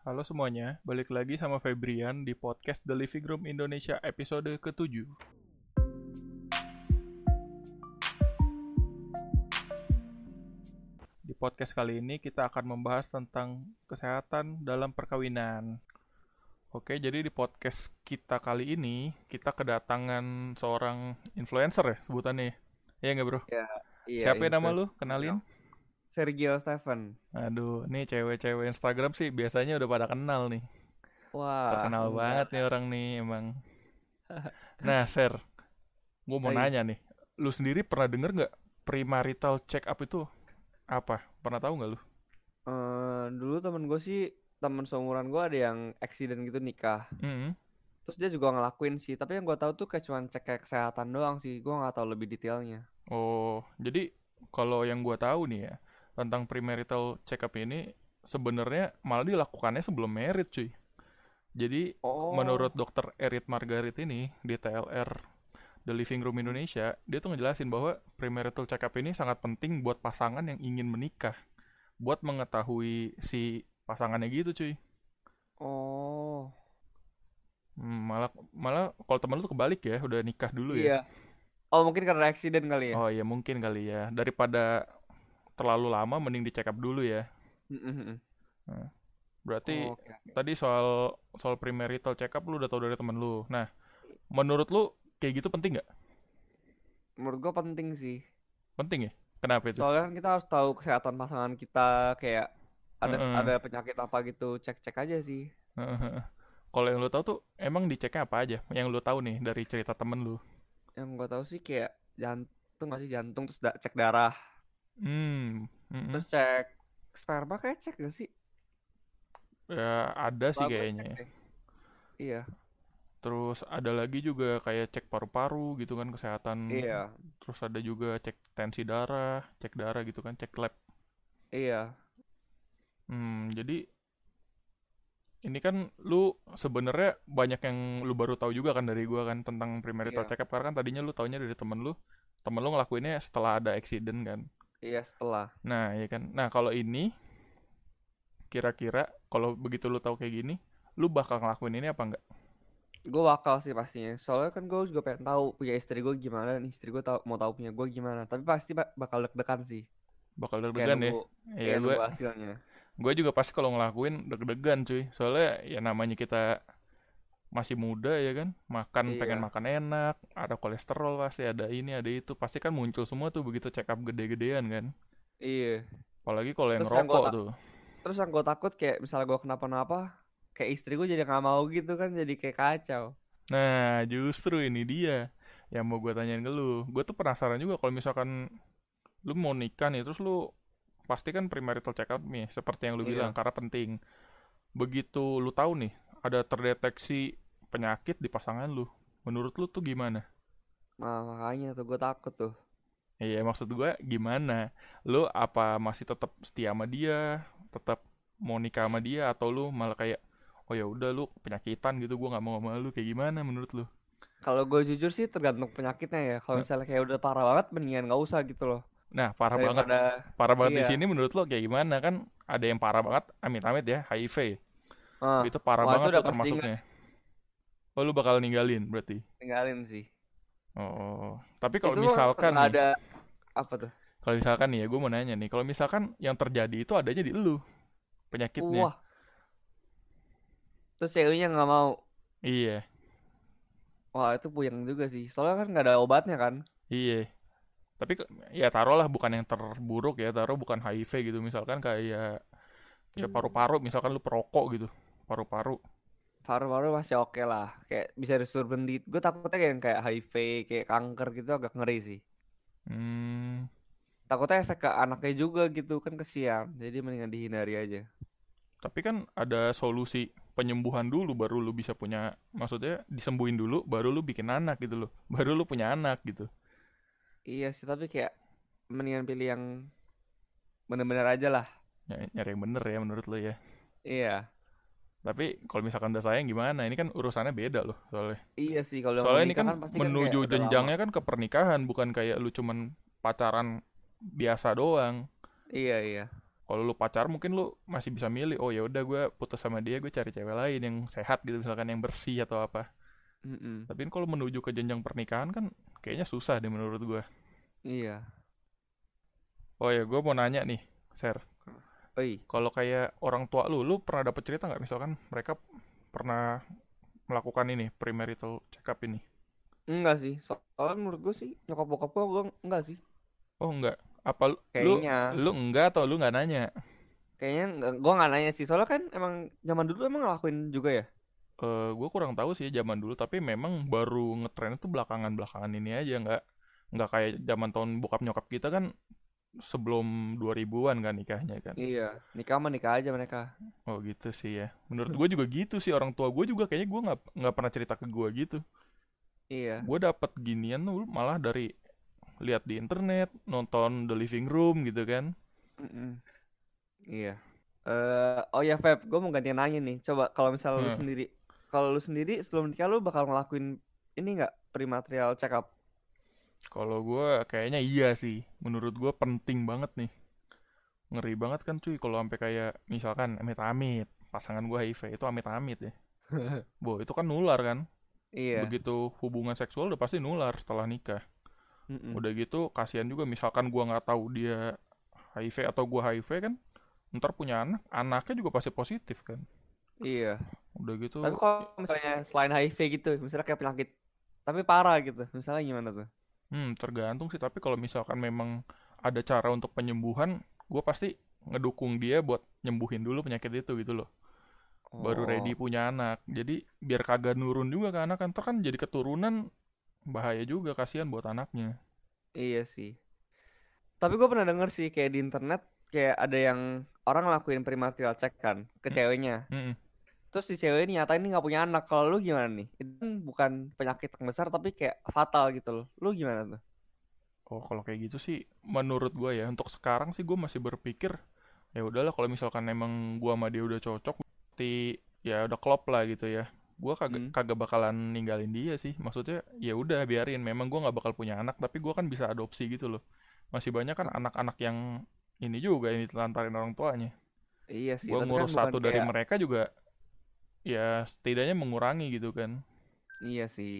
Halo semuanya, balik lagi sama Febrian di podcast The Living Room Indonesia episode ke-7. Di podcast kali ini kita akan membahas tentang kesehatan dalam perkawinan. Oke, jadi di podcast kita kali ini kita kedatangan seorang influencer ya sebutannya. Iya nggak bro? Ya, iya, Siapa ya nama lu? Kenalin? Sergio Stephen. Aduh, nih cewek-cewek Instagram sih biasanya udah pada kenal nih. Wah, Terkenal enggak. banget nih orang nih emang. Nah, Ser, gue mau Hai. nanya nih, lu sendiri pernah denger nggak premarital check up itu apa? Pernah tahu nggak lu? Eh, dulu temen gue sih, temen seumuran gue ada yang accident gitu nikah. Hmm. Terus dia juga ngelakuin sih, tapi yang gue tahu tuh kayak cuman cek kayak kesehatan doang sih. Gue nggak tahu lebih detailnya. Oh, jadi kalau yang gua tahu nih ya tentang premarital check up ini sebenarnya malah dilakukannya sebelum merit, cuy. Jadi Oh, menurut dokter Erit Margarit ini di TLR The Living Room Indonesia, dia tuh ngejelasin bahwa premarital check up ini sangat penting buat pasangan yang ingin menikah, buat mengetahui si pasangannya gitu, cuy. oh, Hmm, malah malah kalau temen lu tuh kebalik ya, udah nikah dulu ya. iya. Oh, mungkin karena accident kali ya. Oh iya mungkin kali ya. Daripada terlalu lama mending di check up dulu ya. Mm-mm. Berarti Oh, oke. tadi soal soal premarital check up lu udah tahu dari temen lu. Nah, menurut lu kayak gitu penting nggak? Menurut gue penting sih. Penting ya? Kenapa itu? Soalnya kan kita harus tahu kesehatan pasangan kita kayak ada Heeh. ada penyakit apa gitu, cek-cek aja sih. Kalau yang lu tahu tuh emang diceknya apa aja? Yang lu tahu nih dari cerita temen lu. Yang gue tahu sih kayak jantung nggak sih jantung terus da- cek darah. Hmm, mm-mm. Terus cek sperma kayak cek gak sih? ya ada sih Sperma gue kayaknya. cek ya. Iya, Terus ada lagi juga kayak cek paru-paru gitu kan kesehatan. iya, Terus ada juga cek tensi darah, cek darah gitu kan, cek lab. iya. Hmm, jadi ini kan lu sebenarnya banyak yang lu baru tahu juga kan dari gua kan tentang premarital Iya. check up karena kan tadinya lu taunya dari temen lu. Temen lu ngelakuinnya setelah ada accident kan. Iya setelah. Nah, ya kan. Nah, kalau ini kira-kira kalau begitu lu tahu kayak gini, lu bakal ngelakuin ini apa enggak? Gue bakal sih pastinya. Soalnya kan gue juga pengen tahu punya istri gue gimana dan istri gue tahu mau tahu punya gue gimana. Tapi pasti ba- bakal deg-degan sih. Bakal deg-degan ya. Iya, gue gue juga pasti kalau ngelakuin deg-degan cuy. Soalnya ya namanya kita masih muda ya kan, makan pengen Iya. makan enak, ada kolesterol pasti, ada ini, ada itu, pasti kan muncul semua tuh begitu check up gede-gedean kan. Iya. Apalagi kalau yang Terus yang rokok ta- tuh. Terus yang gue takut kayak misalnya gue kenapa-napa, kayak istri gue jadi nggak mau gitu kan, jadi kayak kacau. Nah, justru ini dia yang mau gue tanyain ke lu. Gue tuh penasaran juga kalau misalkan lu mau nikah nih, terus lu pasti kan premarital check up nih, seperti yang lu Iya. bilang, karena penting. Begitu lu tahu nih, ada terdeteksi penyakit di pasangan lu, menurut lu tuh gimana? Nah makanya tuh gue takut tuh. Iya, maksud gue gimana? Lu apa masih tetap setia sama dia, tetap mau nikah sama dia, atau lu malah kayak, oh ya udah lu penyakitan gitu, gue nggak mau sama lu, kayak gimana menurut lu? Kalau gue jujur sih tergantung penyakitnya ya. Kalau Nah. misalnya kayak udah parah banget, mendingan nggak usah gitu loh. Nah, parah banget Daripada parah banget di Iya. sini menurut lo kayak gimana kan ada yang parah banget amit-amit ya HIV ah, itu parah itu banget udah tuh pasti termasuknya oh lu bakal ninggalin berarti tinggalin sih. oh tapi kalau misalkan nih ada apa tuh? kalau misalkan nih ya gue mau nanya nih kalau misalkan yang terjadi itu adanya di lu penyakitnya Wah. Terus ceweknya nggak mau. iya Wah itu puyeng juga sih. Soalnya kan nggak ada obatnya kan. iya tapi ya taruhlah bukan yang terburuk ya taruh bukan HIV gitu misalkan kayak ya paru-paru misalkan lu perokok gitu paru-paru Paru-paru masih oke lah. Kayak bisa disuruh berhenti. Gue takutnya kayak kayak HIV, kayak kanker gitu agak ngeri sih. hmm Takutnya efek ke anaknya juga gitu kan kesian. Jadi mendingan dihindari aja. Tapi kan ada solusi penyembuhan dulu baru lu bisa punya maksudnya disembuhin dulu baru lu bikin anak gitu loh. Baru lu punya anak gitu. Iya sih tapi kayak mendingan pilih yang bener-bener aja lah. Ny- Nyari yang bener ya menurut lu ya. Iya. Tapi kalau misalkan udah sayang gimana? Ini kan urusannya beda loh soalnya. Iya sih kalau Soalnya ini kan pasti kan kayak menuju lama. jenjangnya kan ke pernikahan bukan kayak lu cuman pacaran biasa doang. Iya iya. kalau lu pacar mungkin lu masih bisa milih oh ya udah gue putus sama dia gue cari cewek lain yang sehat gitu misalkan yang bersih atau apa Mm-mm. tapi kalau menuju ke jenjang pernikahan kan kayaknya susah deh menurut gue Iya. oh ya gue mau nanya nih Ser Oi. kalau kayak orang tua lu lu pernah dapet cerita nggak misalkan mereka pernah melakukan ini premarital check up ini Enggak sih. So- Soalnya menurut gue sih nyokap bokap gue gue enggak sih. oh enggak apa lu lu, Kayaknya. lu enggak atau lu nggak nanya Kayaknya enggak, gue nggak nanya sih. Soalnya kan emang zaman dulu emang ngelakuin juga ya. eh gue kurang tahu sih zaman dulu tapi memang baru ngetren itu belakangan belakangan ini aja nggak nggak kayak zaman tahun bokap nyokap kita kan sebelum 2000-an kan nikahnya kan Iya. Nikah mah nikah aja mereka. oh gitu sih ya menurut gue juga gitu sih orang tua gue juga kayaknya gue nggak nggak pernah cerita ke gue gitu Iya. gue dapet ginian tuh malah dari lihat di internet nonton The Living Room gitu kan Mm-mm. Iya. Eh, oh ya Feb, gue mau ganti nanya nih. Coba kalau misal lu Hmm. sendiri, kalau lu sendiri sebelum nikah lu bakal ngelakuin ini nggak prematerial check up? Kalau gue kayaknya iya sih menurut gue penting banget nih ngeri banget kan cuy kalau sampai kayak misalkan amit-amit pasangan gue HIV itu amit-amit ya Bo, itu kan nular kan Iya. begitu hubungan seksual udah pasti nular setelah nikah Mm-mm. udah gitu kasihan juga misalkan gua nggak tahu dia HIV atau gua HIV kan ntar punya anak anaknya juga pasti positif kan Iya. udah gitu Tapi kalau misalnya selain HIV gitu, misalnya kayak penyakit, tapi parah gitu, misalnya gimana tuh? Hmm tergantung sih tapi kalau misalkan memang ada cara untuk penyembuhan gua pasti ngedukung dia buat nyembuhin dulu penyakit itu gitu loh baru ready Oh, punya anak jadi biar kagak nurun juga ke anak kan ntar kan jadi keturunan bahaya juga kasihan buat anaknya Iya sih. Tapi gue pernah denger sih kayak di internet kayak ada yang orang ngelakuin premarital check kan ke Hmm. ceweknya. Mm-mm. Terus si cewek ini nyatain ini nggak punya anak. Kalau lu gimana nih? Itu kan bukan penyakit yang besar tapi kayak fatal gitu loh. Lu gimana tuh? Oh, kalau kayak gitu sih, menurut gua ya, untuk sekarang sih gua masih berpikir, ya udahlah kalau misalkan emang gua sama dia udah cocok, berarti ya udah klop lah gitu ya. Gua kagak Hmm. kagak bakalan ninggalin dia sih. Maksudnya ya udah biarin. Memang gua nggak bakal punya anak, tapi gua kan bisa adopsi gitu loh. Masih banyak kan anak-anak yang ini juga yang ditelantarin orang tuanya. Iya sih. Gua Tapi kan ngurus bukan satu dari kayak mereka juga, ya setidaknya mengurangi gitu kan. iya sih.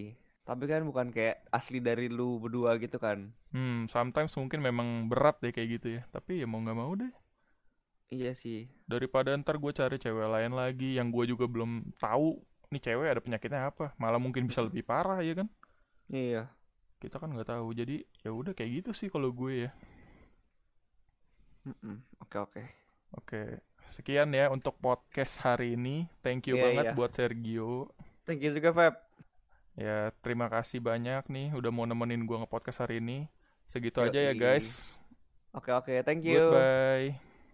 Tapi kan bukan kayak asli dari lu berdua gitu kan? Hmm, sometimes mungkin memang berat deh kayak gitu ya. Tapi ya mau nggak mau deh. Iya sih. daripada ntar gue cari cewek lain lagi yang gue juga belum tahu nih cewek ada penyakitnya apa malah mungkin bisa lebih parah ya kan Iya. kita kan nggak tahu jadi ya udah kayak gitu sih kalau gue ya. Oke oke. oke sekian ya untuk podcast hari ini thank you Iya, banget iya. buat Sergio Thank you juga Feb. ya terima kasih banyak nih udah mau nemenin gue nge-podcast hari ini segitu aja ya Yoi. guys Oke oke. Thank you. goodbye